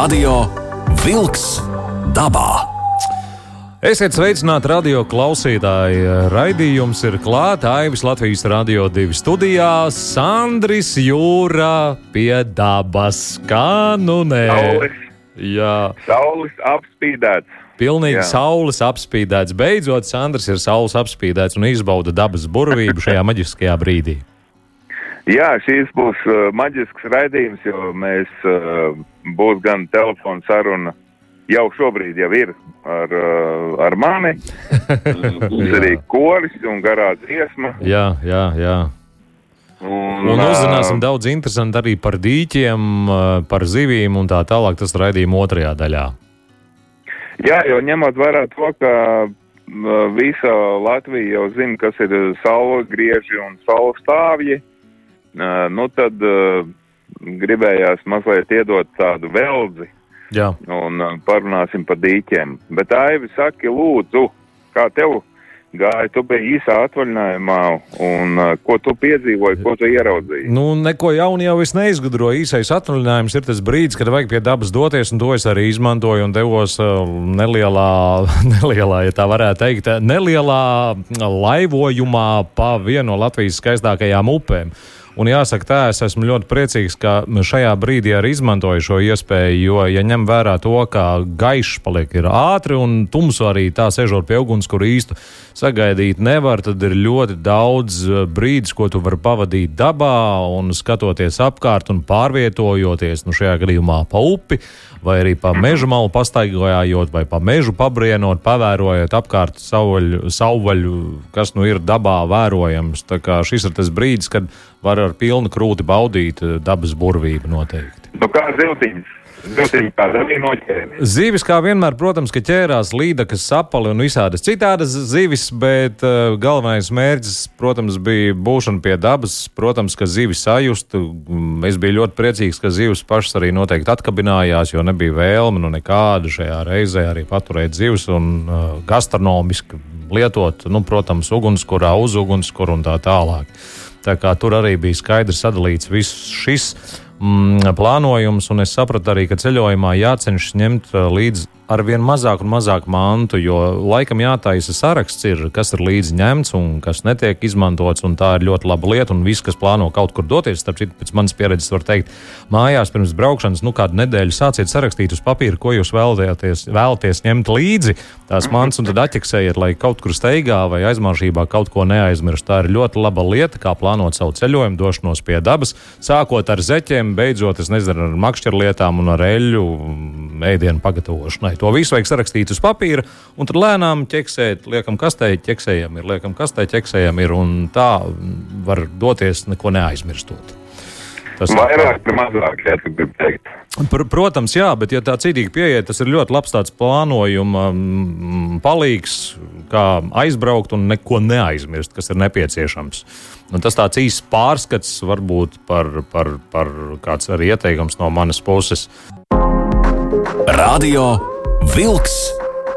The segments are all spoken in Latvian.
Radio Wolks dabā. Esiet sveicināti radio klausītāji. Raidījums ir klāts Aivis Latvijas Rādio 2 studijā. Sandris Jūra pie dabas. Kā nu nē? Saules, Jā, saules apspīdēts. pilnīgi Jā. saules apspīdēts. Beidzot, Sandris ir saules apspīdēts un izbauda dabas burvību šajā maģiskajā brīdī. Jā, šīs būs uh, maģisks raidījums, jo mēs uh, būs gan telefona saruna. Jau šobrīd jau ir ar, uh, ar mani. Būs arī koris un garā dziesma. Jā, jā, jā. Un, Un ā, uzzināsim daudz interesantu arī par dīķiem, par zivīm un tā tālāk. Tas raidījuma otrajā daļā. Jā, jo ņemot vērā to, ka uh, visa Latvija jau zina, kas ir saules grieži un saules stāvji, uh, nu tad gribējās mazliet iedot tādu veldzi Jā. un parunāsim par dīķiem. Bet Aivi, saki, lūdzu, kā tev gāja? Tu biji īsā atvaļinājumā, un ko tu piedzīvoji, ko tu ieraudzīji? Nu, neko jaunu jau es neizgudroju. Īsais atvaļinājums ir tas brīdis, kad vajag pie dabas doties, un to es arī izmantoju un devos nelielā, nelielā, ja tā varētu teikt, nelielā laivojumā pa vienu no Latvijas skaistākajām upēm. Un jāsaka, tā es esmu ļoti priecīgs, ka šajā brīdī arī izmantoju šo iespēju, jo, ja ņem vērā to, ka gaišs paliek ir ātri un tumsu arī tā sežot pie uguns, kur īstu sagaidīt nevar, tad ir ļoti daudz eh, brīdis, ko tu vari pavadīt dabā un skatoties apkārt un pārvietojoties, nu šajā gadījumā pa upi vai arī pa meža malu pastaigājot, vai pa mežu pabrienot, pavērojot apkārt savvaļu, savvaļu, kas nu ir dabā vērojams. Tā kā šis ir tas brīdis, kad var ar pilnu krūti baudīt eh, dabas burvību noteikti. Nu, kā ziltiņas? Kā. Zivis, kā vienmēr, protams, ka ķērās līdakas, sapali un visādas citādas zivis, bet uh, galvenais mērķis, protams, bija būšana pie dabas. Protams, ka zivis sajustu. Mm, Es biju ļoti priecīgs, ka zivis pašas arī noteikti atkabinājās, jo nebija vēlme nu nekāda šajā reizē arī paturēt zivis un uh, gastronomiski lietot, nu, protams, ugunskurā, uz ugunskura un tā tālāk. Tur arī bija skaidrs sadalīts viss šis mm, plānojums, un es sapratu arī, ka ceļojumā jācenšas ņemt uh, līdzi ar vien mazāk un mazāk mantu, jo laikam jātaisa saraksts, ir, kas ir līdzi ņemts un kas netiek izmantots. Tā ir ļoti laba lieta, un viss, kas plāno kaut kur doties, starp citu, pēc manas pieredzes, var teikt, mājās pirms braukšanas, nu, kādu nedēļu sāciet sarakstīt uz papīra, ko jūs vēlaties, vēlaties ņemt līdzi tās mans, un tad atķeksējiet, lai kaut kur steigā vai aizmāršībā kaut ko neaizmirst. Tā ir ļoti laba lieta, kā plānot savu ceļojumu, došanos pie dabas, sākot ar zeķiem, beidzot, es nezinu, ar makšķerlietām un ar eļļu mm, ēdienu pagatavošanai. To visu vajag sarakstīt uz papīra, un tad lēnām ķeksēt, liekam, kastē, ķeksējam ir, liekam, kastē, ķeksējam ir, un tā var doties neko neaizmirstot. Tas Vairāk vai mazāk, ja tu gribi teikt. Pr protams, jā, bet, ja tā cītīgi pieiet, tas ir ļoti labs tāds plānojuma palīgs, kā aizbraukt un neko neaizmirst, kas ir nepieciešams. Un tas tāds īsts pārskats varbūt par, par, par kāds arī ieteikums no manas puses. Radio Wolks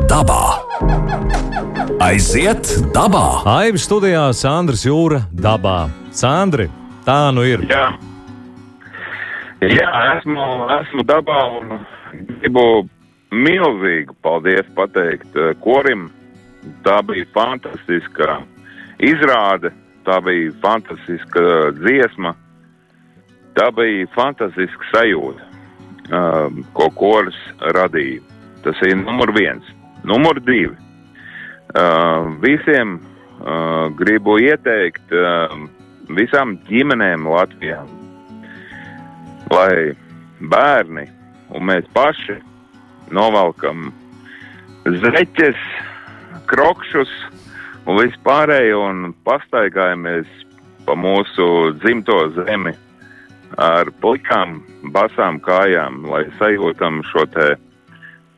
dabā. Aiziet dabā! Aivis studijā Sandrs Jūra dabā. Sandri, tā nu ir. Jā, Jā esmu, esmu dabā un gribu milzīgu paldies pateikt eh, korim. Tā bija fantastiska izrāde, tā bija fantastiska dziesma, tā bija fantastiska sajūta, um, ko koris radīja. Tas ir numur viens. Numur divi. Uh, visiem uh, gribu ieteikt uh, visām ģimenēm Latvijā, lai bērni un mēs paši novelkam zeķes, krokšus un vispārējo un pastaigājamies pa mūsu dzimto zemi ar plikām, basām kājām, lai sajūtam šo te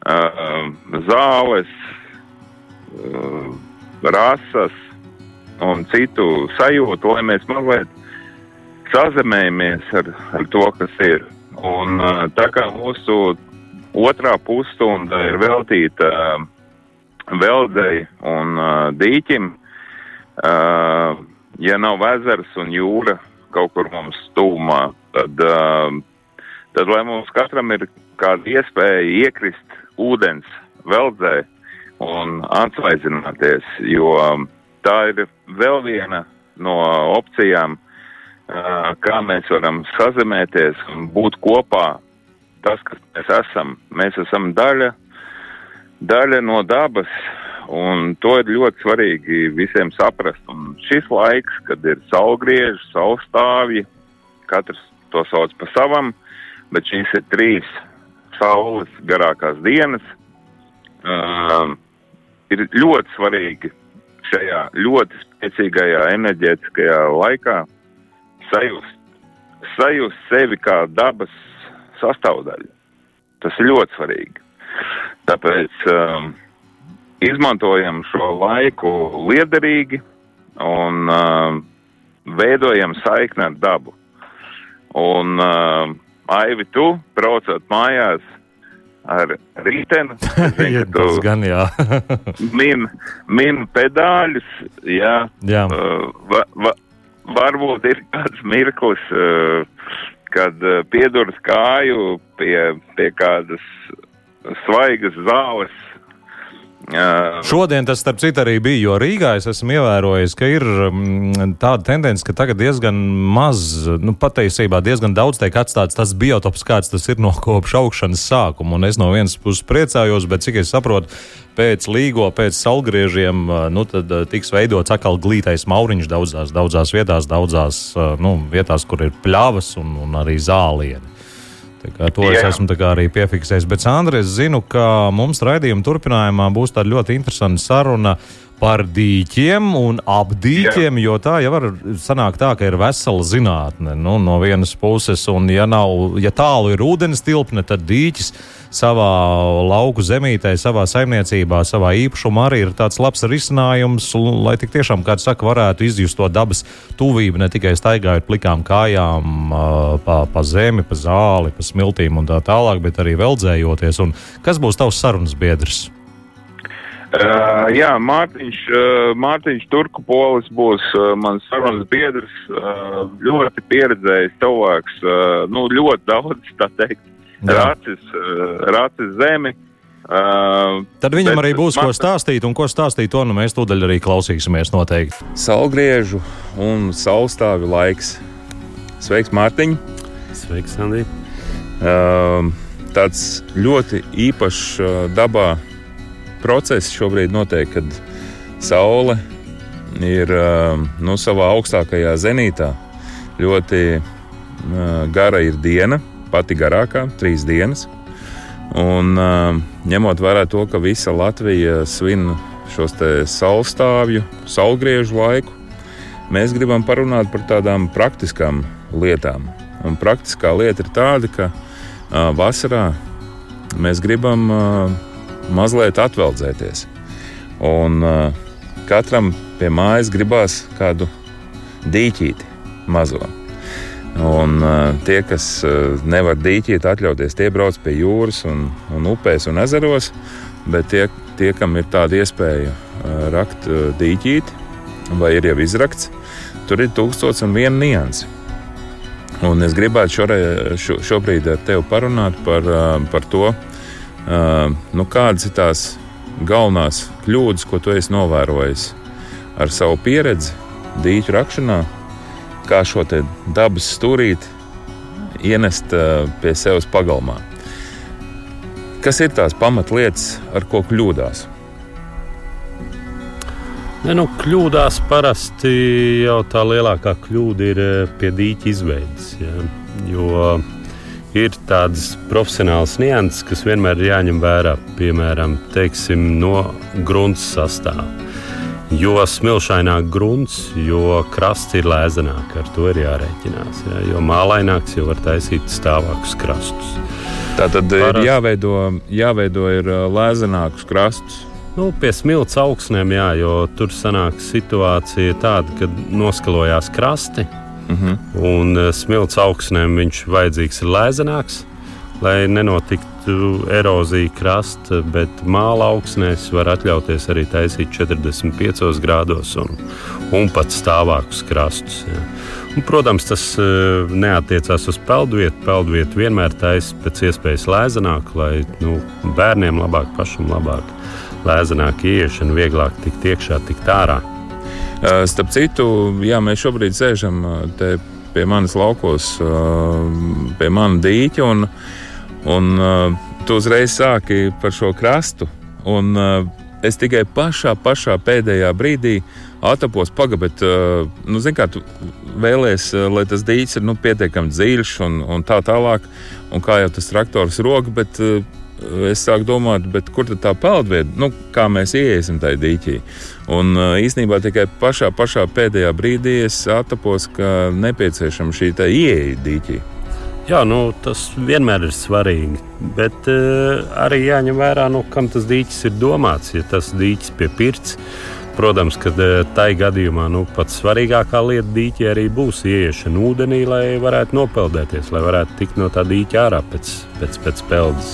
zāles, rasas un citu sajūtu, lai mēs mazliet sazemējamies ar, ar to, kas ir. Un tā kā mūsu otrā pusstunda ir veltīta veldzei un dīķim, ja nav ezers un jūra kaut kur mums tūmā, tad tad lai mums katram ir kāda iespēja iekrist ūdens veldzē un atsvaidzināties, jo tā ir vēl viena no opcijām, kā mēs varam sazemēties un būt kopā. Tas, kas mēs esam, mēs esam daļa, daļa no dabas, un to ir ļoti svarīgi visiem saprast. Un šis laiks, kad ir saulgrieži, saulstāvji, katrs to sauc pa savam, bet šīs ir trīs saules garākās dienas, uh, ir ļoti svarīgi šajā ļoti spēcīgajā enerģētiskajā laikā sajust, sajust sevi kā dabas sastāvdaļu. Tas ir ļoti svarīgi. Tāpēc um, izmantojam šo laiku liederīgi un um, veidojam saikni ar dabu. Un um, Aivi, tu braucot mājās ar rīteni, zinu, tu gan jā. min, min pedāļus, jā. jā. Uh, va, va, varbūt ir kāds mirklis, uh, kad uh, pieduras kāju pie, pie kādas svaigas zāles. Uh, Šodien tas, starp citu, arī bija, jo Rīgā es esmu ievērojis, ka ir mm, tāda tendence, ka tagad diezgan maz, nu, patiesībā diezgan daudz tiek atstāts tas biotops, kāds tas ir no kopš augšanas sākuma. Un es no vienas puses priecājos, bet cik es saprotu, pēc līgo, pēc salgriežiem, nu, tad tiks veidots atkal glītais mauriņš daudzās, daudzās vietās, daudzās nu, vietās, kur ir pļavas un, un arī zālieni. To es Jā. esmu arī piefiksējis. Bet, Sandra, es zinu, ka mums raidījuma turpinājumā būs tāda ļoti interesanta saruna par dīķiem un ap dīķiem, jo tā jau var sanākt tā, ka ir vesela zinātne nu, no vienas puses, un ja, nav, ja tālu ir ūdens tilpne, tad dīķis savā lauku zemītē, savā saimniecībā, savā īpašumā arī ir tāds labs risinājums, lai tik tiešām, kā saka, varētu izjust to dabas tuvību, ne tikai staigājot plikām kājām pa, pa zemi, pa zāli, pa smiltīm un tā tālāk, bet arī veldzējoties. Un kas būs tavs sarunas biedrs? Uh, jā, Mārtiņš, uh, Mārtiņš Turku polis būs uh, mans sarunas biedrs, uh, ļoti pieredzējis cilvēks, uh, nu, ļoti daudz, tā teikt, rācis, uh, rācis zemi. Uh, Tad viņam arī būs man... ko stāstīt, un ko stāstīt, to nu mēs tūdaļ arī klausīsimies noteikti. Saulgriežu un saulstāvju laiks. Sveiks, Mārtiņ! Sveiks, Andī! Uh, tāds ļoti īpašs uh, dabā process šobrīd notiek, kad Saule ir nu, savā augstākajā zenītā. Ļoti gara ir diena, pati garākā, trīs dienas. Un, ņemot vērā to, ka visa Latvija svin šos saulstāvju, saulgriežu laiku, mēs gribam parunāt par tādām praktiskām lietām. Un praktiskā lieta ir tāda, ka uh, vasarā mēs gribam uh, mazliet atveldzēties. Un uh, katram pie mājas gribās kādu dīķīti mazo. Un, uh, tie, kas uh, nevar dīķīt, atļauties, tie brauc pie jūras, un, un upēs un ezeros. Bet tie, tie kam ir tāda iespēja uh, rakt uh, dīķīti, vai ir jau izrakts, tur ir tūkstots un viena nianses. Un es gribētu šore, šo, šobrīd ar tevi parunāt par, par to, nu, kādas ir tās galvenās kļūdas, ko tu esi novērojis ar savu pieredzi, dīķu rakšanā, kā šo dabas stūrīti ienest pie sevis pagalmā? Kas ir tās pamatlietas, ar ko kļūdās? Ne, nu, kļūdās parasti jau tā lielākā kļūda ir pie dīķa izveides. Ja? Jo ir tādas profesionālas nianses, kas vienmēr ir jāņem vērā, piemēram, teiksim, no grunts sastāvā. Jo smilšaināk grunts, jo krasts ir lēzenāk, ar to ir jārēķinās. Ja? Jo mālaināks jau var taisīt stāvākus krastus. Tā tad Parast... ir jāveido, jāveido ir lēzenākus krastus. Nu, pie smilts augsnēm, jā, jo tur sanāk situācija tāda, ka noskalojās krasti, Uh -huh. Un uh, smilts augsnēm viņš vajadzīgs ir lēzenāks, lai nenotiktu citu eroziju krasta, bet māla augsnēs var atļauties arī taisīt 45 grādos un, un pat stāvākus krastus. Ja. Un, protams, tas uh, neatiecās uz peldvietu. Peldvietu vienmēr taisa pēc iespējas lēzenāk, lai nu, bērniem labāk, pašam labāk, lēzenāk ieiešana, vieglāk tikt iekšā, tikt ārā. Starp citu, jā, mēs šobrīd sēžam te pie manas laukos, pie mana dīķa. Un, un tu uzreiz sāki par šo krastu. Un, es tikai pašā, pašā pēdējā brīdī atapos pagaidu, bet, nu, zini, kā tu vēlēsies, lai tas dīķis ir nu, pietiekami dziļš un, un tā tālāk, un kā jau tas traktors roka, bet es sāku domāt, kur tad tā peldvieta, nu, kā mēs ieiesim tajā dīķī. Un īsnībā tikai pašā, pašā pēdējā brīdī es atapos, ka nepieciešama šī ieeja dīķī. Jā, nu, tas vienmēr ir svarīgi. Bet uh, arī jāņem vērā, nu, kam tas dīķis ir domāts. Ja tas dīķis pie pirts, protams, ka uh, tai gadījumā nu, pats svarīgākā lieta dīķī arī būs ieiešana ūdenī, lai varētu nopeldēties, lai varētu tikt no tā dīķa ārā pēc, pēc, pēc peldes.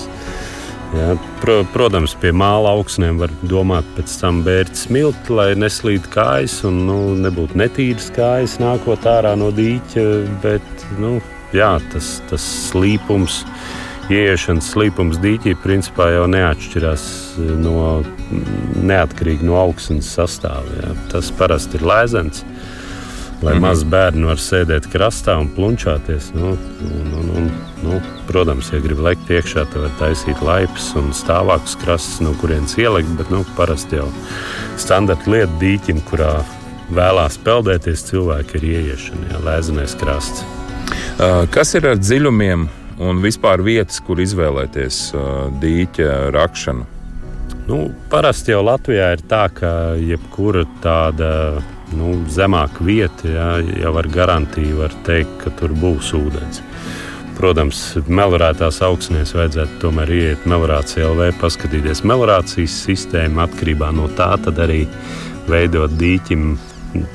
Ja, pro, protams, pie māla augsnēm var domāt pēc tam bērt smilti, lai neslīd kājas un nu, nebūtu netīras kājas nākot ārā no dīķa. Bet nu, jā, tas, tas slīpums, ieiešanas slīpums dīķī principā jau neatšķirās no, neatkarīgi no augsnes sastāvā. Ja. Tas parasti ir lēzens lai mm -hmm. mazi bērni var sēdēt krastā un plunčāties. Nu, un, un, un, nu, protams, ja grib lekt iekšā, tad var taisīt laipus un stāvākus krastus, no kurienes ielikt. Bet nu, parasti jau standarta lieta dīķim, kurā vēlās peldēties, cilvēki ir ieiešana, jā, lēzenais krasts. Uh, kas ir ar dziļumiem un vispār vietas, kur izvēlēties uh, dīķa rakšanu? Nu, parasti jau Latvijā ir tā, ka jebkura tāda nu, zemāka vieta, jā, jau ar garantiju var teikt, ka tur būs ūdens. Protams, melnātās augsnēs vajadzētu tomēr iet melnācijā LV, paskatīties melnācijas sistēmu. Atkarībā no tā arī veidot dīķim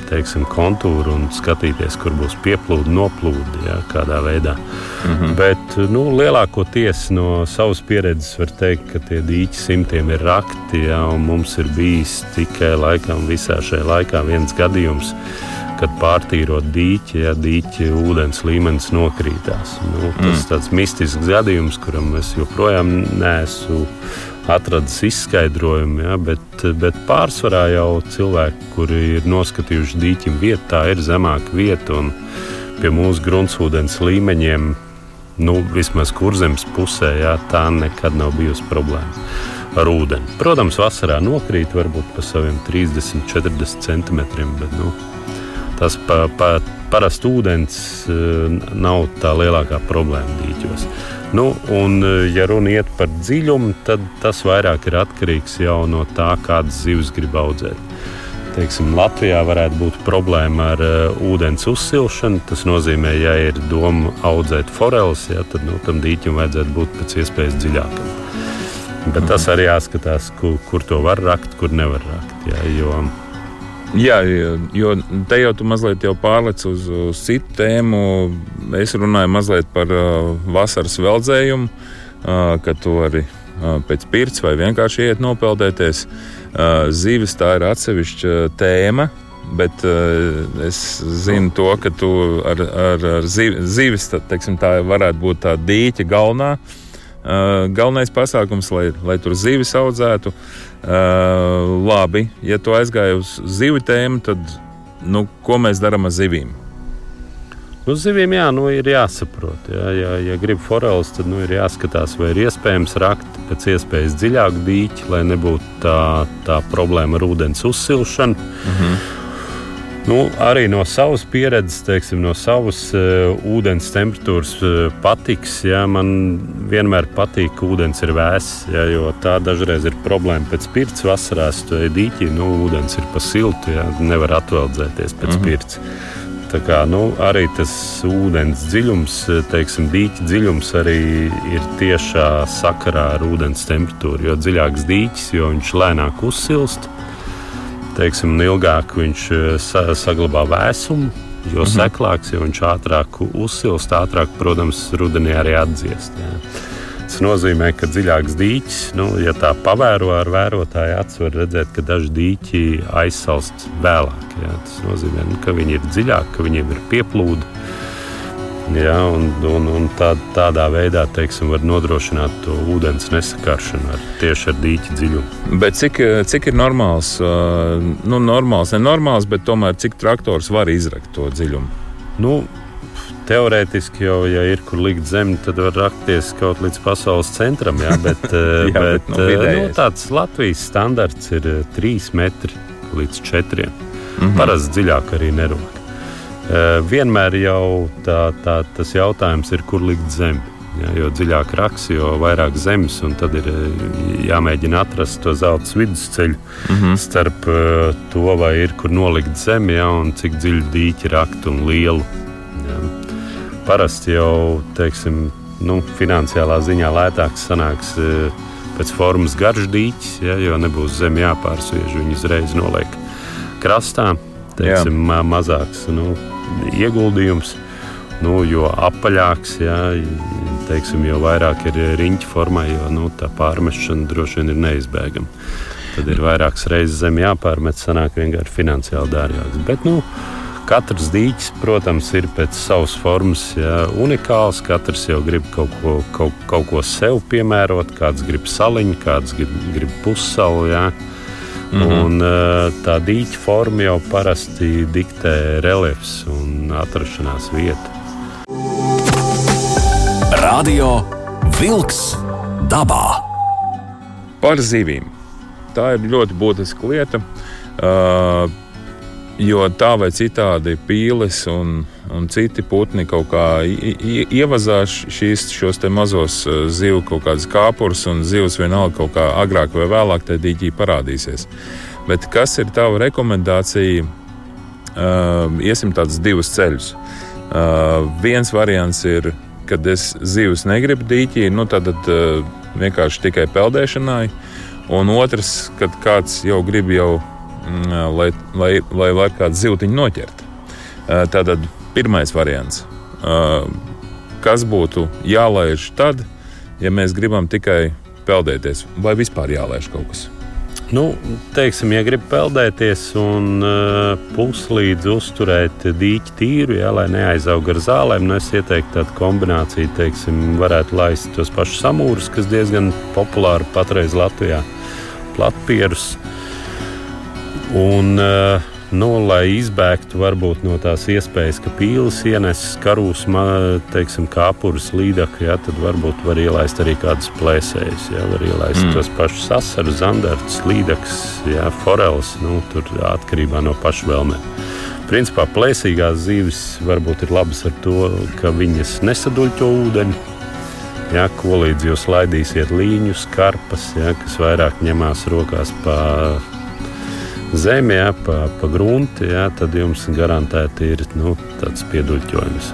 teiksim, kontūru un skatīties, kur būs pieplūde, noplūde, jā, kādā veidā. Mm -hmm. Bet nu, lielākoties no savas pieredzes var teikt, ka tie dīķi simtiem ir rakti, jā, un mums ir bijis tikai laikam visā šajā laikā viens gadījums. Kad pārtīrot dīķi, ja dīķi ūdens līmenis nokrītās. Nu, tas ir mm. tāds mistisks gadījums, kuram es joprojām neesmu atradis izskaidrojumu, ja, bet, bet pārsvarā jau cilvēki, kuri ir noskatījuši dīķim vietu, tā ir zemāka vieta un pie mūsu gruntsūdens līmeņiem, nu, vismaz kurzemes pusē, ja, tā nekad nav bijusi problēma ar ūdeni. Protams, vasarā nokrīt varbūt pa saviem 30, 40 centimetriem, bet nu, tas pa, pa, parasti ūdens eh, nav tā lielākā problēma dīķos. Nu, un, e, ja runa iet par dziļumu, tad tas vairāk ir atkarīgs no tā, kādas zivs grib audzēt. Teiksim, Latvijā varētu būt problēma ar uh, ūdens uzsilšanu. Tas nozīmē, ja ir doma audzēt foreles, ja, tad nu, tam dīķim vajadzētu būt pēc iespējas dziļākam. Bet mhm. tas arī jāskatās, kur, kur to var rakt, kur nevar rakt. Ja, jo, Jā, jo te jau tu mazliet jau pārlec uz, uz citu tēmu. Es runāju mazliet par uh, vasaras veldzējumu, uh, ka tu vari uh, pēc pirts vai vienkārši iet nopeldēties. Uh, zivis tā ir atsevišķa tēma. Bet uh, es zinu, to, ka tu ar, ar, ar tā, teiksim, tā varētu būt tā dīķa galvenā. Uh, galvenais pasākums, lai, lai tur zivis audzētu. Labi, ja tu aizgāji uz zivju tēmu, tad nu, ko mēs darām ar zivīm? Nu, zivīm jā, nu, ir jāsaprot. Jā, ja, ja grib foreles, tad nu, ir jāskatās, vai ir iespējams rakt pēc iespējas dziļāku dīķi, lai nebūtu tā, tā problēma ar ūdens uzsilšanu. Mm -hmm. Nu, arī no savas pieredzes, teiksim, no savas uh, ūdens temperatūras uh, patiks. Ja, man vienmēr patīk, ka ūdens ir vēss, ja, jo tā dažreiz ir problēma. Pēc pirts vasarās tu ej dīķī, nu, ūdens ir pa siltu, ja, nevar atveldzēties pēc -hmm. pirts. Tā kā, nu, arī tas ūdens dziļums, teiksim, dīķa dziļums arī ir tiešā sakarā ar ūdens temperatūru. Jo dziļāks dīķis, jo viņš lēnāk uzsilst teiksim, ilgāk viņš eh, sa saglabā vēsumu, jo mhm. seklāks, jo viņš ātrāk uzsilst, ātrāk, protams, rudenī arī atdziest. Jā. Tas nozīmē, ka dziļāks dīķis, nu, ja tā pavēro ar vērotāju acu, var redzēt, ka daži dīķi aizsalst vēlāk. Jā. Tas nozīmē, nu, ka viņi ir dziļāki, ka viņiem ir pieplūdi. Ja, un, un, un tā, tādā veidā teiksim, var nodrošināt to ūdens nesakaršanu ar, tieši ar dīķa dziļumu. Bet cik, cik ir normāls, nu, normāls, nenormāls, bet tomēr cik traktors var izrakt to dziļumu? Nu, Teorētiski jau, ja ir kur likt zemi, tad var rakties kaut līdz pasaules centram. Jā, bet, jā, bet, bet nu, nu, tāds Latvijas standarts ir 3 metri līdz 4. Mm -hmm. Parasti dziļāk arī nerok. Vienmēr jau tā, tā, tas jautājums ir, kur likt zemi. Ja, jo dziļāk raks, jo vairāk zemes, un tad ir jāmēģina atrast to zelta vidusceļu mm -hmm. starp to, vai ir kur nolikt zemi, ja, un cik dziļi dīķi rakt un lielu. Ja. Parasti jau, teiksim, nu, finansiālā ziņā lētāks sanāks pēc formas garš dīķis, ja, jo nebūs zemi jāpārsviež, viņu uzreiz noliek krastā. Teiksim, Jā. mazāks nu, ieguldījums. Nu, jo apaļāks, jā, teiksim, jo vairāk ir riņķa formā, jo nu, tā pārmešana droši vien ir neizbēgama. Tad ir vairākas reizes zem jāpārmet, sanāk vienkārši finansiāli dārgāks. Bet, nu, Katrs dīķis, protams, ir pēc savas formas jā, unikāls. Katrs jau grib kaut ko, kaut, kaut ko sev piemērot. Kāds grib saliņu, kāds grib, grib pussalu. Jā. Mm -hmm. un, eh, tā dīķa forma jau parasti diktē reliefs un atrašanās vieta. Radio Wolks dabā. Par zivīm. Tā ir ļoti būtiska lieta. Uh, jo tā vai citādi pīles un un citi putni kaut kā ievazās šīs, šos mazos uh, zivu kaut kādas kāpurus, un zivs vienalga kaut kā agrāk vai vēlāk tajā dīķī parādīsies. Bet kas ir tava rekomendācija? Uh, iesim tādus divus ceļus. Uh, viens variants ir, kad es zivs negribu dīķī, nu tad uh, vienkārši tikai peldēšanai, un otrs, kad kāds jau grib jau, lai, lai, lai var kādu zivtiņu noķert. Uh, tātad pirmais variants. Kas būtu jālaiž tad, ja mēs gribam tikai peldēties, vai vispār jālaiž kaut kas? Nu, teiksim, ja grib peldēties un uh, puslīdz uzturēt dīķi tīru, jā, lai neaizaug ar zālēm, nu es ieteiktu tādu kombināciju, teiksim, varētu laist tos pašus samūrus, kas diezgan populāri patreiz Latvijā, platpierus. Un, uh, Nu, lai izbēgtu varbūt, no tās iespējas, ka pīlis ienesis karūs, teiksim, kāpurus, līdakļus, ja, tad varbūt var ielaist arī kādus plēsējus. Ja, var ielaist mm. tos pašus asarus, zandartus, līdakļus, ja, foreles, nu, tur atkarībā no pašu vēlmēm. Principā plēsīgās zīves varbūt ir labas ar to, ka viņas nesaduļķo ūdeni. Ja, ko līdz jūs laidīsiet līņus, karpas, ja, kas vairāk ņemās rokās pa zemi, jā, pa, pa grunti, jā, tad jums garantēti ir nu, tāds pieduļķojums.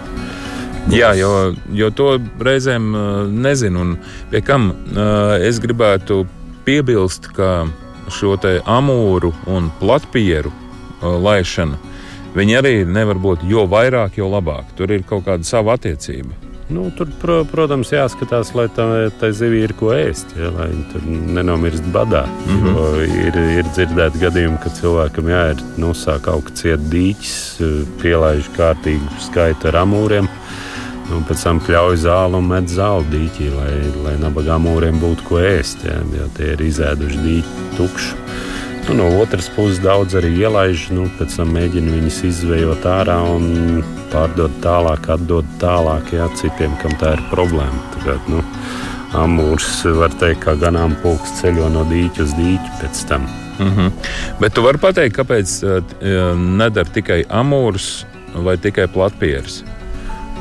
Jā, jo, jo to reizēm uh, nezinu. Un pie kam uh, es gribētu piebilst, ka šo amūru un platpieru uh, laišanu viņi arī nevar būt jo vairāk, jo labāk. Tur ir kaut kāda sava attiecība. Nu, tur, pro, protams, jāskatās, lai tā, tā zivija ir ko ēst, ja, lai viņi tur nenomirst badā. Mm -hmm. ir, ir dzirdēti gadījumi, ka cilvēkam jā, ir nu, sāk augt ciet dīķis, pielaiž kārtīgu skaitu ar amūriem. Un pēc tam pļauj zāli un met zāli dīķī, lai, lai nabaga amūriem būtu ko ēst. Ja, jo tie ir izēduši dīķi tukšu. Nu, no otras puses, daudz arī ielaiž, nu, pēc tam mēģina viņus izvējot ārā un pārdod tālāk, atdod tālāk jā, citiem, kam tā ir problēma. Tagad, nu, amūrs var teikt, kā ganāmpulks ceļo no dīķa uz dīķi pēc tam. Mm -hmm. Bet tu vari pateikt, kāpēc uh, nedara tikai amūrs vai tikai platpieris?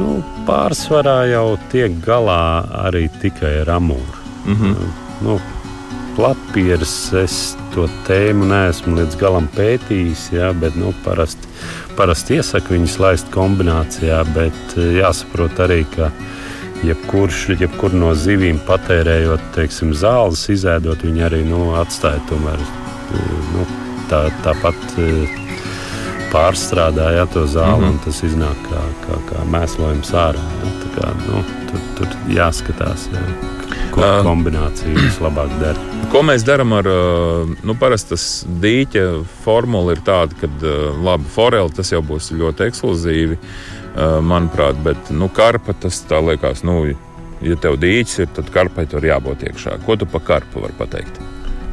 Nu, pārsvarā jau tiek galā arī tikai ar amūru. Mm -hmm. nu, platpieris es to tēmu neesmu līdz galam pētījis, jā, bet nu, parasti parasti iesaku viņus laist kombinācijā, bet eh, jāsaprot arī, ka jebkurš, jebkur no zivīm patērējot teiksim, zāles, izēdot, viņi arī nu, atstāja tomēr eh, nu, tā, tāpat eh, pārstrādāja to zāli, mm -hmm. un tas iznāk kā, kā, kā mēslojums ārā. Ja? Tā kā, nu, tur, tur jāskatās, jā, ko kombinācija vislabāk dara. Ko mēs darām ar, nu, parasti tas dīķa formula ir tāda, ka, labi, foreli tas jau būs ļoti ekskluzīvi, manuprāt, bet, nu, karpa tas tā liekas, nu, ja tev dīķis ir, tad karpai tur jābūt iekšā. Ko tu pa karpu vari pateikt?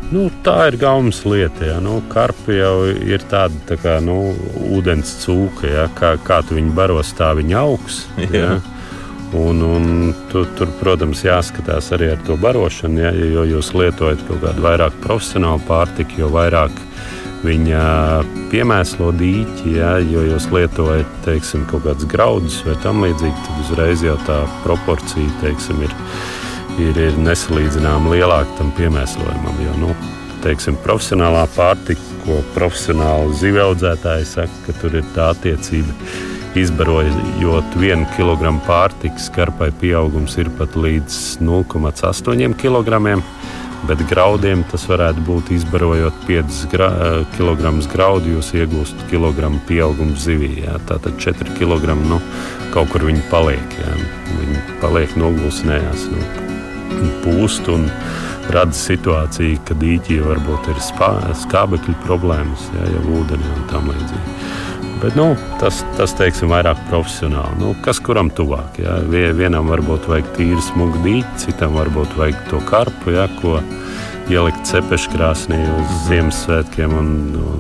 Nu, tā ir gaumas lieta. Ja. Nu, karpi jau ir tāda tā kā nu, ūdens cūka. Ja. Kā, kā tu viņu baros, tā viņa augs. Ja. Un, un tu, tur, protams, jāskatās arī ar to barošanu. Ja, jo jūs lietojat kaut kādu vairāk profesionālu pārtiku, jo vairāk viņa piemēslo dīķi, ja, jo jūs lietojat teiksim, kaut kādus graudus vai tam līdzīgi, tad uzreiz jau tā proporcija teiksim, ir ir, ir nesalīdzināmāk lielāka tam piemēslojumam. Jo, nu, teiksim, profesionālā pārtika, ko profesionāli zivju audzētāji saka, ka tur ir tā attiecība. Izbarojot vienu kilogramu pārtikas, karpai pieaugums ir pat līdz 0,8 kg. Bet graudiem tas varētu būt izbarojot 5 gra kg graudu, jūs iegūstat kilogramu pieaugumu zivī. Jā. Tātad 4 kg nu, kaut kur viņi paliek. Jā. Viņi paliek nogulsnējās. Nu, pūst un rada situāciju, ka dīķī varbūt ir skābekļa problēmas, ja, jau ūdenī un tam līdzīgi. Bet, nu, tas, tas teiksim, vairāk profesionāli. Nu, kas kuram tuvāk? Ja? Vienam varbūt vajag tīru smugu dīķi, citam varbūt vajag to karpu, ja, ko ielikt cepeškrāsnī uz mhm. Ziemassvētkiem un,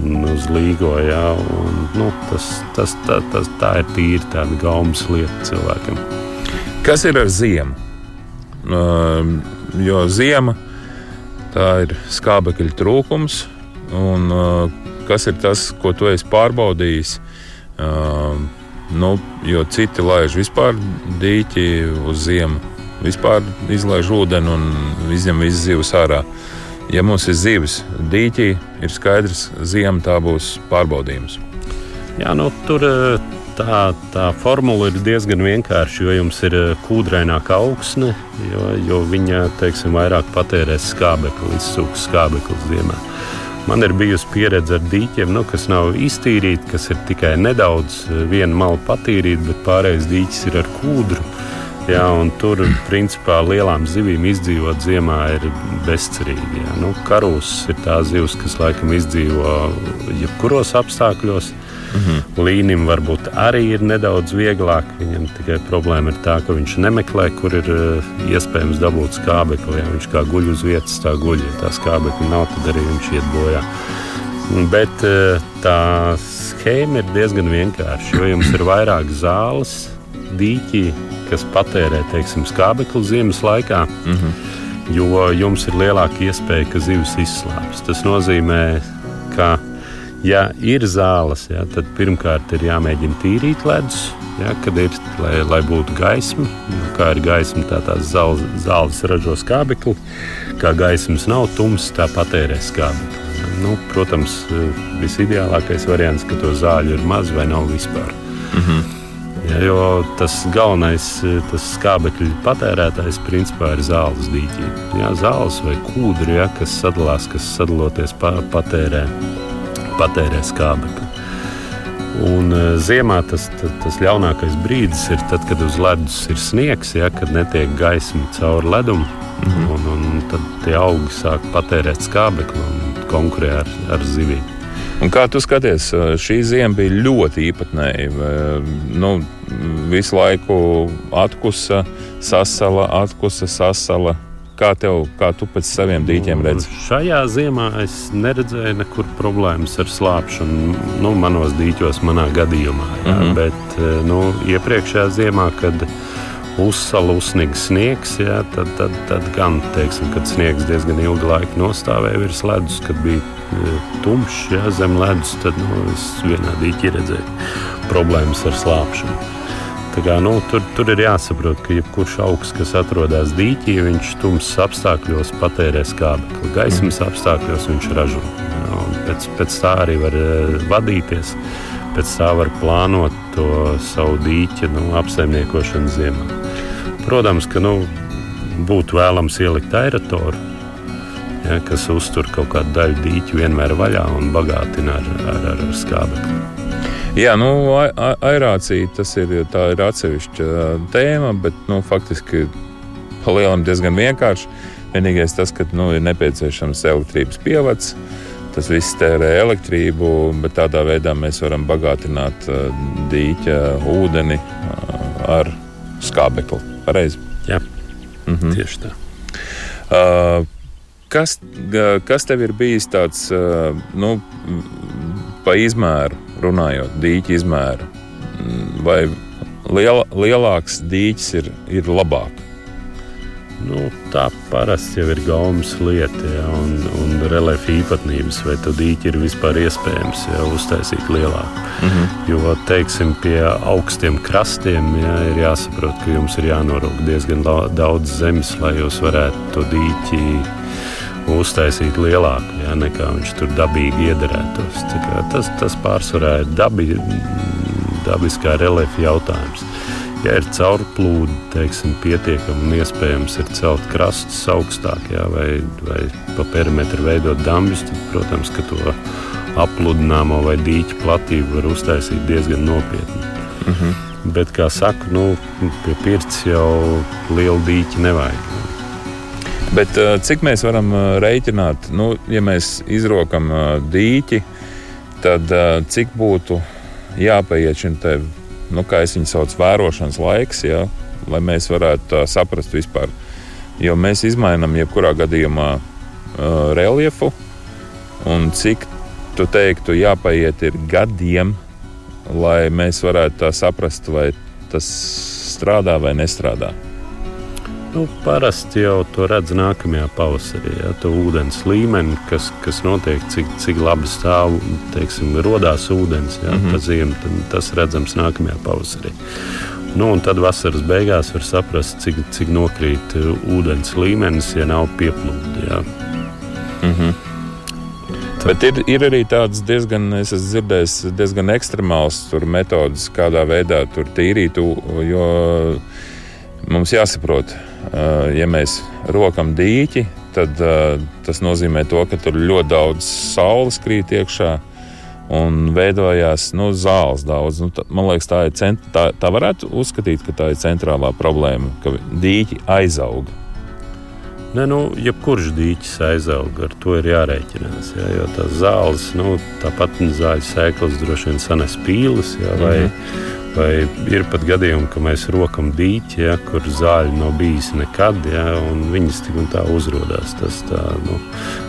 un uz Līgo. Ja? Un, nu, tas, tas, tā, tas, tā ir tīri tāda gaumas lieta cilvēkam. Kas ir ar ziemu? Ehm, jo ziema tā ir skābekļa trūkums. Un, eh, kas ir tas, ko tu esi pārbaudījis? Ehm, nu, jo citi laiž vispār dīķi uz ziemu, vispār izlaiž ūdeni un izņem visas zivs ārā. Ja mums ir zivs dīķī, ir skaidrs, ka ziema tā būs pārbaudījums. Jā, nu, tur tā, tā formula ir diezgan vienkārša, jo jums ir kūdraināka augsne, jo, jo viņa teiksim, vairāk patērēs skābekli, izsūks skābekli ziemā. Man ir bijusi pieredze ar dīķiem, nu, kas nav iztīrīti, kas ir tikai nedaudz eh, viena mala patīrīta, bet pārējais dīķis ir ar kūdru. Jā, tur principā lielām zivīm izdzīvot ziemā ir bezcerīgi. Jā. Nu, karūs ir tā zivs, kas laikam izdzīvo jebkuros apstākļos. Mm -hmm. Līnim varbūt arī ir nedaudz vieglāk. Viņam tikai problēma ir tā, ka viņš nemeklē, kur ir uh, iespējams dabūt skābekli. Ja viņš kā guļ uz vietas, tā guļ. Ja tā skābekļa nav, tad arī viņš iet bojā. Bet uh, tā schēma ir diezgan vienkārša, jo jums ir vairāk zāles, dīķi, kas patērē teiksim, skābekli ziemas laikā. Mm -hmm. Jo jums ir lielāka iespēja, ka zivs izslāpst. Tas nozīmē, ka ja ir zāles, ja, tad pirmkārt ir jāmēģina tīrīt ledus, ja, kad ir, lai, lai būtu gaisma. Nu, kā ir gaisma, tā tās zāles, zāles ražo skābekli. Kā gaismas nav tums, tā patērē skābekli. Nu, protams, visideālākais variants, ka to zāļu ir maz vai nav vispār. Mm -hmm. Ja, jo tas galvenais, tas skābekļa patērētājs principā ir zāles dīķi. Ja, zāles vai kūdri, ja, kas sadalās, kas sadaloties pa, patērē patērē skābekli. Un uh, ziemā tas, tas, tas ļaunākais brīdis ir tad, kad uz ledus ir sniegs, ja, kad netiek gaisma cauri ledum. Mm -hmm. un, un tad tie augi sāk patērēt skābekli un konkurē ar, ar zivīm. Un kā tu skaties, eh, šī zima bija ļoti īpatnēja. Nu, visu laiku atkusa, sasala, atkusa, sasala. Kā, tev, kā tu pēc saviem dīķiem redzi? Šajā ziemā es neredzēju nekur problēmas ar slāpšanu. Nu, manos dīķos, manā gadījumā. Jā, mm -hmm. Bet eh, nu, iepriekšējā ziemā, kad uzsala uzsniga sniegs, jā, tad, tad, tad gan, teiksim, kad sniegs diezgan ilgu laiku nostāvēja virs ledus, kad bija eh, tumšs jā, zem ledus, tad nu, es vienā dīķī redzēju problēmas ar slāpšanu. Kā, nu, tur, tur ir jāsaprot, ka jebkurš augs, kas atrodas dīķī, viņš tumsas apstākļos patērē skābekli. Gaismas mm. apstākļos viņš ražo. Nu, pēc, pēc tā arī var uh, vadīties. Pēc tā var plānot to savu dīķa nu, apsaimniekošanu ziemā. Protams, ka nu, būtu vēlams ielikt aeratoru, ja, kas uztur kaut kādu daļu dīķu vienmēr vaļā un bagātina ar, ar, ar, ar skābekli. Jā, nu, aerācija tas ir, ir atsevišķa tēma, bet nu, faktiski pa lielam diezgan vienkārši. Vienīgais tas, ka nu, ir nepieciešams elektrības pievads. Tas viss tērē elektrību, bet tādā veidā mēs varam bagātināt dīķa ūdeni ar skābekli. Pareizi. Jā, Mhm. tieši tā. Uh, kas, kas tev ir bijis tāds, nu, pa izmēru runājot, dīķa izmēru? Mm, Vai liela, lielāks dīķis ir, ir labāk? Nu, tā parasti jau ir gaumas lieta, ja, un, un reliefa īpatnības, vai tad dīķi ir vispār iespējams ja, uztaisīt lielāku. Mm -hmm. Jo, teiksim, pie augstiem krastiem ja, ir jāsaprot, ka jums ir jānorūk diezgan daudz zemes, lai jūs varētu to dīķi uztaisīt lielāku, ja, nekā viņš tur dabīgi iederētos. Tas, tas pārsvarā ir dabi, dabiskā reliefa jautājums. Ja ir caurplūde, teiksim, pietiekami un iespējams ir celt krastus augstāk, jā, vai, vai pa perimetru veidot dambjus, tad, protams, ka to apludināmo vai dīķa platību var uztaisīt diezgan nopietni. -hmm. Bet, kā saka, nu, pie pirts jau lielu dīķi nevajag. Bet uh, cik mēs varam uh, rēķināt, nu, ja mēs izrokam uh, dīķi, tad cik būtu jāpaiet šim te, nu, kā es viņu saucu, vērošanas laiks, ja, lai mēs varētu saprast vispār. Jo mēs izmainām jebkurā gadījumā reliefu, un cik tu teiktu, jāpaiet ir gadiem, lai mēs varētu saprast, vai tas strādā vai nestrādā. Nu, parasti jau to redz nākamajā pavasarī. Ja, to ūdens līmeni, kas, kas notiek, cik, cik labi stāv, teiksim, radās ūdens ja, mm. -hmm. pa ziemu, tas redzams nākamajā pavasarī. Nu, un tad vasaras beigās var saprast, cik, cik nokrīt uh, ūdens līmenis, ja nav pieplūde. Ja. Mm -hmm. Bet ir, ir arī tādas diezgan, es esmu dzirdējis, diezgan ekstremāls metodas, kādā veidā tur tīrīt, jo mums jāsaprot, ja mēs rokam dīķi, tad ā, tas nozīmē to, ka tur ļoti daudz saules krīt iekšā. Un veidojās nu, zāles daudz. Nu, tā, man liekas, tā, ir cent, tā, tā varētu uzskatīt, ka tā ir centrālā problēma, ka dīķi aizauga. Ne, nu, jebkurš dīķis aizaug, ar to ir jārēķinās. Jā, jo tās zāles, nu, tāpat zāļu sēklas droši vien sanes pīles, jā, vai, mm -hmm. Vai ir pat gadījumi, ka mēs rokam dīķi, jā, kur zāļu nav bijis nekad, jā, un viņas tik un tā uzrādās. Nu,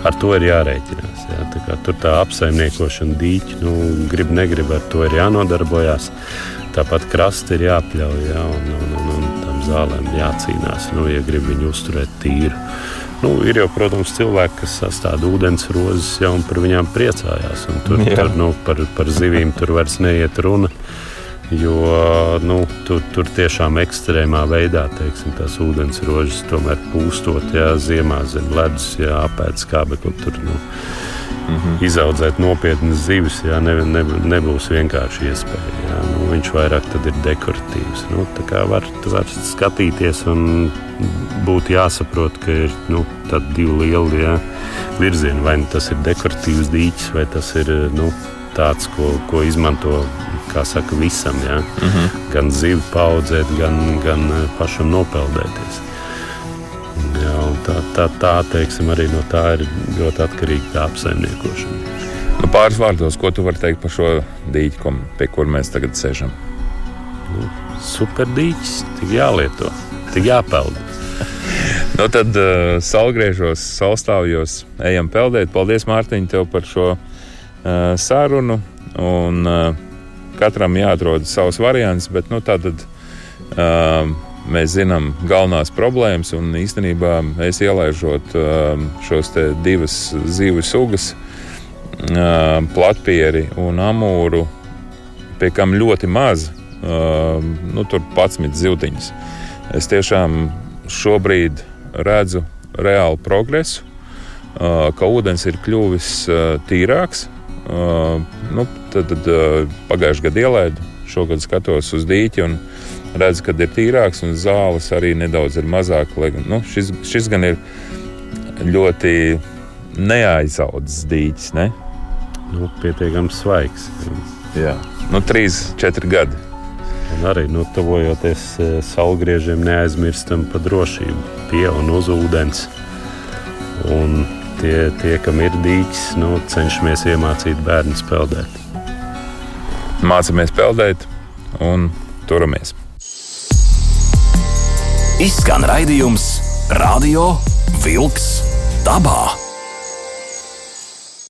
ar to ir jārēķinās. Jā, tā kā tur tā apsaimniekošana dīķi, nu, grib, negrib, ar to ir jānodarbojas. Tāpat krasti ir jāpļauj, jā, un, un, un, un tam zālēm jācīnās, nu, ja grib viņu uzturēt tīru. Nu, ir jau, protams, cilvēki, kas sastāv ūdens rozes, jau par viņām priecājās. Tur, Jā. tur nu, par, par zivīm tur vairs neiet runa. Jo nu, tur, tur tiešām ekstrēmā veidā teiksim, tās ūdens rožas tomēr pūstot, jā, ziemā zem ledus, jā, apēdis kābekli. Tur nu, Mm -hmm. izaudzēt nopietnas zivis, jā, ne, ne, nebūs vienkārši iespēja. Jā. Nu, viņš vairāk ir dekoratīvs. Nu, tā kā var, var skatīties un būtu jāsaprot, ka ir nu, divi lieli jā, virzieni. Vai nu tas ir dekoratīvs dīķis, vai tas ir nu, tāds, ko, ko izmanto kā saka, visam. Jā. Mm -hmm. Gan zivi paudzēt, gan, gan eh, pašam nopeldēties. Jā, tā, tā, tā teiksim, arī no tā ir ļoti atkarīga tā apsaimniekošana. Nu, pāris vārdos, ko tu vari teikt par šo dīķi, pie kur mēs tagad sēžam? Superdīķis, tik jālieto, tik jāpeld. Nu, tad uh, salgriežos, salstāvjos, ejam peldēt. Paldies, Mārtiņ, tev par šo uh, sarunu. Un, uh, katram jāatrod savs variants, bet nu, tātad uh, mēs zinām galvenās problēmas. Un īstenībā es ielaižot uh, šos divas zīves sugas, uh, platpieri un amūru, pie kam ļoti maz, uh, nu, tur 11 zivtiņas. Es tiešām šobrīd redzu reālu progresu, uh, ka ūdens ir kļuvis uh, tīrāks. Uh, nu, tad tad uh, pagājušajā gadā ielaidu, šogad skatos uz dīķi un redzu, ka ir tīrāks un zāles arī nedaudz ir mazāk. Lai, nu, šis, šis gan ir ļoti neaizaudzis dīķis. Ne? Nu, pietiekami svaigs. Jā. nu, 3, 4 gadi. Un arī nu, tuvojoties saulgriežiem, neaizmirstam par drošību, pie un uz ūdens. Un tie, tie kam ir dīķis, nu, cenšamies iemācīt bērnu peldēt. Mācāmies peldēt un turamies. Izskan raidījums Radio Wolks dabā.